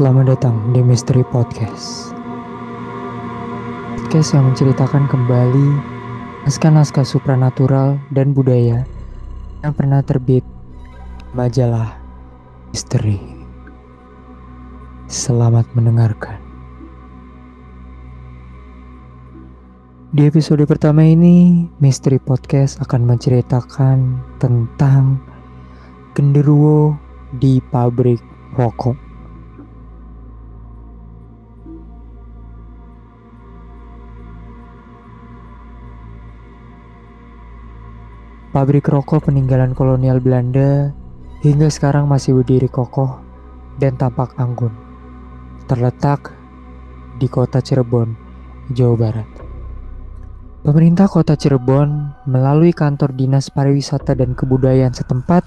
Selamat datang di Mystery Podcast. Podcast yang menceritakan kembali naskah-naskah supranatural dan budaya yang pernah terbit majalah Misteri. Selamat mendengarkan. Di episode pertama ini, Misteri Podcast akan menceritakan tentang genderuwo di pabrik rokok. Pabrik rokok peninggalan kolonial Belanda hingga sekarang masih berdiri kokoh dan tampak anggun. Terletak di kota Cirebon, Jawa Barat. Pemerintah kota Cirebon melalui kantor dinas pariwisata dan kebudayaan setempat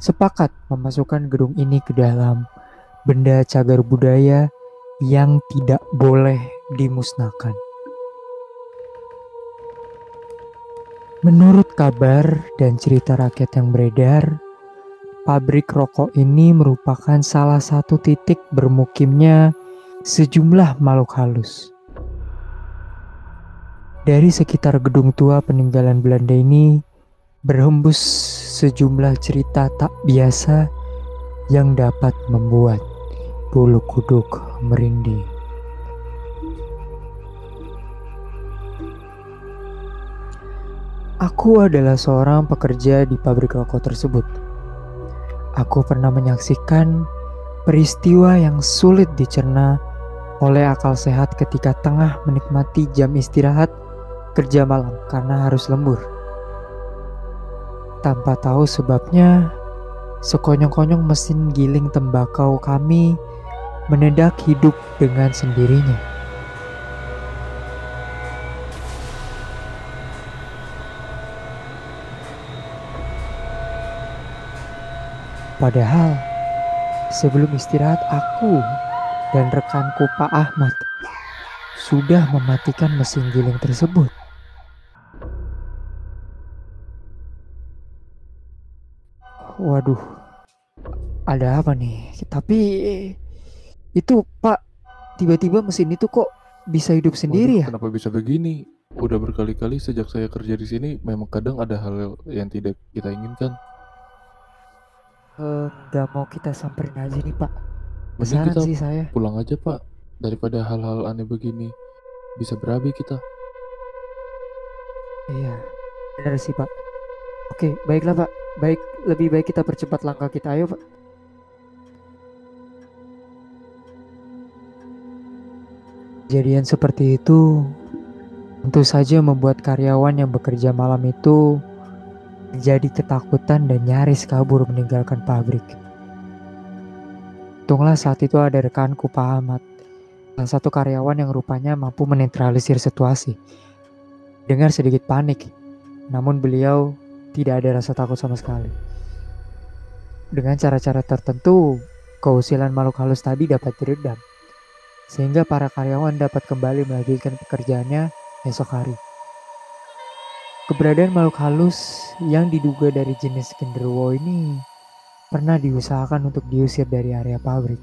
sepakat memasukkan gedung ini ke dalam benda cagar budaya yang tidak boleh dimusnahkan. Menurut kabar dan cerita rakyat yang beredar, pabrik rokok ini merupakan salah satu titik bermukimnya sejumlah makhluk halus. Dari sekitar gedung tua peninggalan Belanda ini berhembus sejumlah cerita tak biasa yang dapat membuat bulu kuduk merinding. Aku adalah seorang pekerja di pabrik rokok tersebut. Aku pernah menyaksikan peristiwa yang sulit dicerna oleh akal sehat ketika tengah menikmati jam istirahat kerja malam karena harus lembur. Tanpa tahu sebabnya, sekonyong-konyong mesin giling tembakau kami menedak hidup dengan sendirinya. Padahal sebelum istirahat aku dan rekanku Pak Ahmad sudah mematikan mesin giling tersebut. Waduh, ada apa nih? Tapi itu Pak, tiba-tiba mesin itu kok bisa hidup sendiri Waduh, ya? Kenapa bisa begini? Udah berkali-kali sejak saya kerja di sini, memang kadang ada hal yang tidak kita inginkan. Eh, Nggak mau kita samperin aja nih Pak. Mending kita sih saya. pulang aja pak, daripada hal-hal aneh begini. Bisa berabe kita. Iya, benar sih Pak. Oke, baiklah Pak. Baik, lebih baik kita percepat langkah kita. Ayo Pak. Kejadian seperti itu tentu saja membuat karyawan yang bekerja malam itu menjadi ketakutan dan nyaris kabur meninggalkan pabrik. Untunglah saat itu ada rekanku Pak Ahmad, salah satu karyawan yang rupanya mampu menetralisir situasi. Dengar sedikit panik, namun beliau tidak ada rasa takut sama sekali. Dengan cara-cara tertentu, keusilan makhluk halus tadi dapat diredam, sehingga para karyawan dapat kembali melanjutkan pekerjaannya esok hari. Keberadaan makhluk halus yang diduga dari jenis genderuwo ini pernah diusahakan untuk diusir dari area pabrik.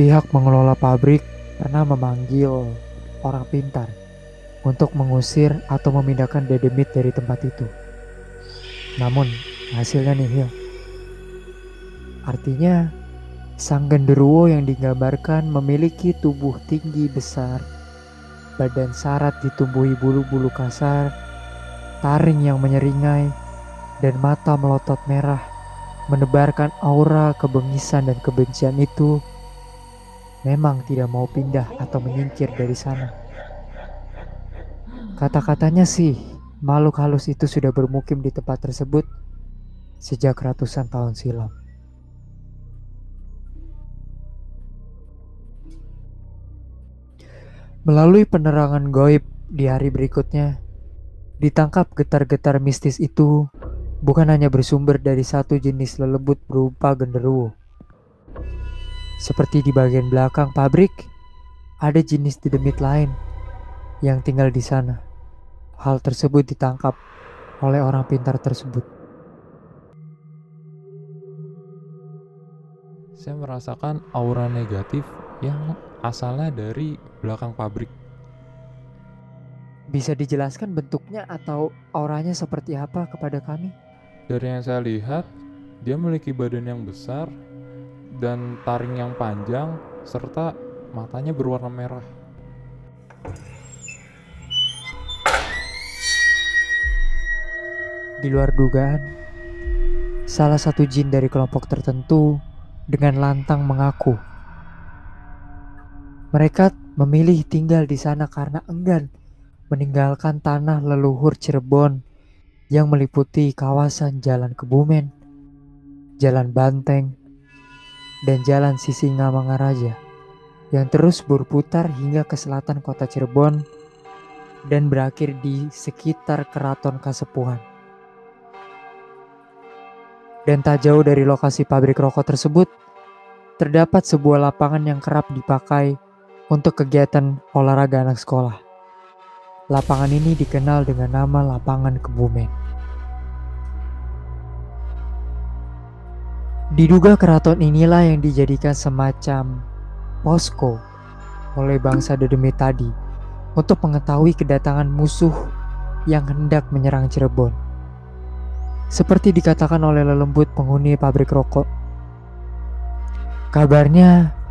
Pihak pengelola pabrik pernah memanggil orang pintar untuk mengusir atau memindahkan dedemit dari tempat itu. Namun, hasilnya nihil. Artinya, sang genderuwo yang digambarkan memiliki tubuh tinggi besar, badan syarat ditumbuhi bulu-bulu kasar, taring yang menyeringai, dan mata melotot merah menebarkan aura kebengisan dan kebencian itu memang tidak mau pindah atau menyingkir dari sana. Kata-katanya sih, makhluk halus itu sudah bermukim di tempat tersebut sejak ratusan tahun silam. Melalui penerangan goib di hari berikutnya, ditangkap getar-getar mistis itu bukan hanya bersumber dari satu jenis lelebut berupa genderuwo. Seperti di bagian belakang pabrik, ada jenis dedemit lain yang tinggal di sana. Hal tersebut ditangkap oleh orang pintar tersebut. Saya merasakan aura negatif yang asalnya dari belakang pabrik. Bisa dijelaskan bentuknya atau auranya seperti apa kepada kami? Dari yang saya lihat, dia memiliki badan yang besar dan taring yang panjang serta matanya berwarna merah. Di luar dugaan, salah satu jin dari kelompok tertentu dengan lantang mengaku mereka memilih tinggal di sana karena enggan meninggalkan tanah leluhur Cirebon yang meliputi kawasan Jalan Kebumen, Jalan Banteng, dan Jalan Sisingamangaraja yang terus berputar hingga ke selatan kota Cirebon dan berakhir di sekitar Keraton Kasepuhan. Dan tak jauh dari lokasi pabrik rokok tersebut, terdapat sebuah lapangan yang kerap dipakai untuk kegiatan olahraga anak sekolah. Lapangan ini dikenal dengan nama Lapangan Kebumen. Diduga keraton inilah yang dijadikan semacam posko oleh bangsa Dedemit tadi untuk mengetahui kedatangan musuh yang hendak menyerang Cirebon. Seperti dikatakan oleh lelembut penghuni pabrik rokok. Kabarnya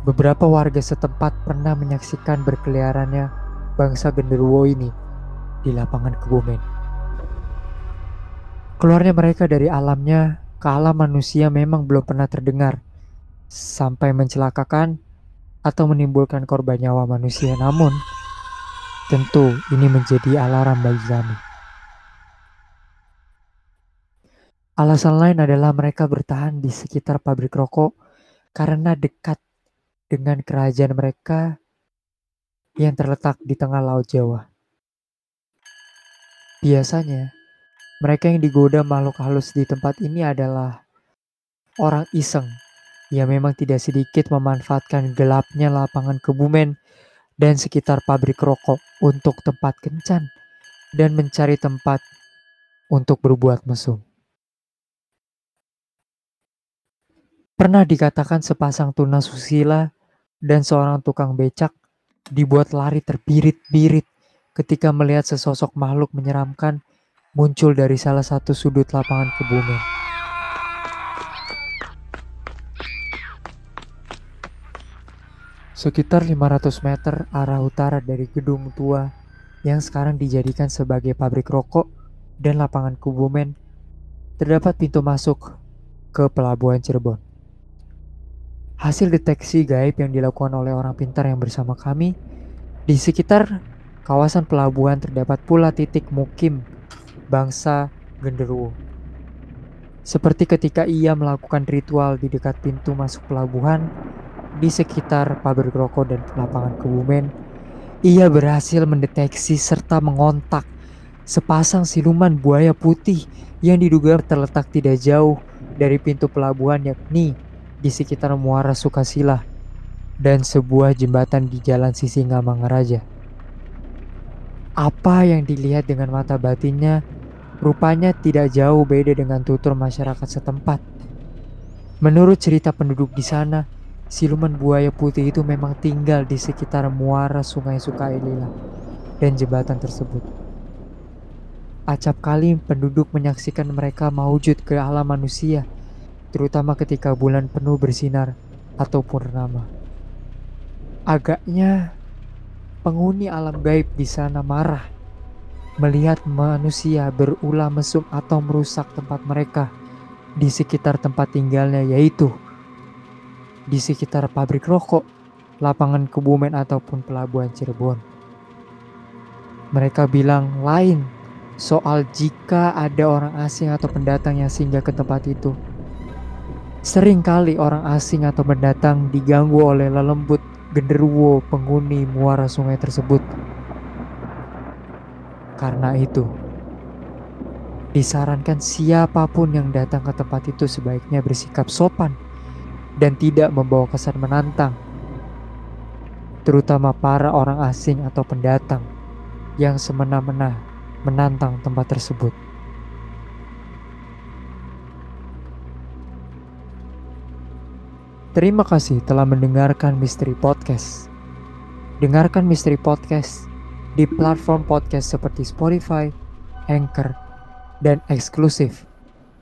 Beberapa warga setempat pernah menyaksikan berkeliarannya bangsa genderuwo ini di lapangan Kebumen. Keluarnya mereka dari alamnya ke alam manusia memang belum pernah terdengar sampai mencelakakan atau menimbulkan korban nyawa manusia. Namun, tentu ini menjadi alarm bagi kami. Alasan lain adalah mereka bertahan di sekitar pabrik rokok karena dekat dengan kerajaan mereka yang terletak di tengah Laut Jawa. Biasanya, mereka yang digoda makhluk halus di tempat ini adalah orang iseng yang memang tidak sedikit memanfaatkan gelapnya lapangan kebumen dan sekitar pabrik rokok untuk tempat kencan dan mencari tempat untuk berbuat mesum. Pernah dikatakan sepasang tuna susila dan seorang tukang becak dibuat lari terbirit-birit ketika melihat sesosok makhluk menyeramkan muncul dari salah satu sudut lapangan kebumen. Sekitar 500 meter arah utara dari gedung tua yang sekarang dijadikan sebagai pabrik rokok dan lapangan kebumen, terdapat pintu masuk ke pelabuhan Cirebon. Hasil deteksi gaib yang dilakukan oleh orang pintar yang bersama kami, di sekitar kawasan pelabuhan terdapat pula titik mukim bangsa genderuwo. Seperti ketika ia melakukan ritual di dekat pintu masuk pelabuhan di sekitar pabrik rokok dan lapangan kebumen, ia berhasil mendeteksi serta mengontak sepasang siluman buaya putih yang diduga terletak tidak jauh dari pintu pelabuhan yakni di sekitar Muara Sukasila dan sebuah jembatan di Jalan Sisingamangaraja. Apa yang dilihat dengan mata batinnya rupanya tidak jauh beda dengan tutur masyarakat setempat. Menurut cerita penduduk di sana, siluman buaya putih itu memang tinggal di sekitar muara Sungai Sukailila dan jembatan tersebut. Acap kali penduduk menyaksikan mereka maujud ke alam manusia terutama ketika bulan penuh bersinar atau purnama. Agaknya penghuni alam gaib di sana marah melihat manusia berulah mesum atau merusak tempat mereka di sekitar tempat tinggalnya yaitu di sekitar pabrik rokok, lapangan kebumen ataupun pelabuhan Cirebon. Mereka bilang lain soal jika ada orang asing atau pendatang yang singgah ke tempat itu Sering kali orang asing atau pendatang diganggu oleh lelembut genderuwo penghuni muara sungai tersebut. Karena itu, disarankan siapa pun yang datang ke tempat itu sebaiknya bersikap sopan dan tidak membawa kesan menantang, terutama para orang asing atau pendatang yang semena-mena menantang tempat tersebut. Terima kasih telah mendengarkan Misteri Podcast. Dengarkan Misteri Podcast di platform podcast seperti Spotify, Anchor, dan eksklusif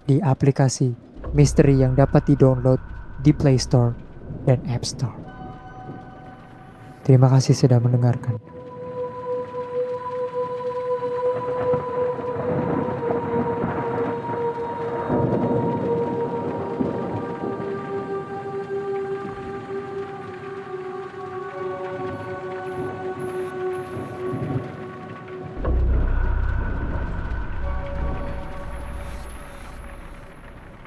di aplikasi Misteri yang dapat di-download di Play Store dan App Store. Terima kasih sudah mendengarkan.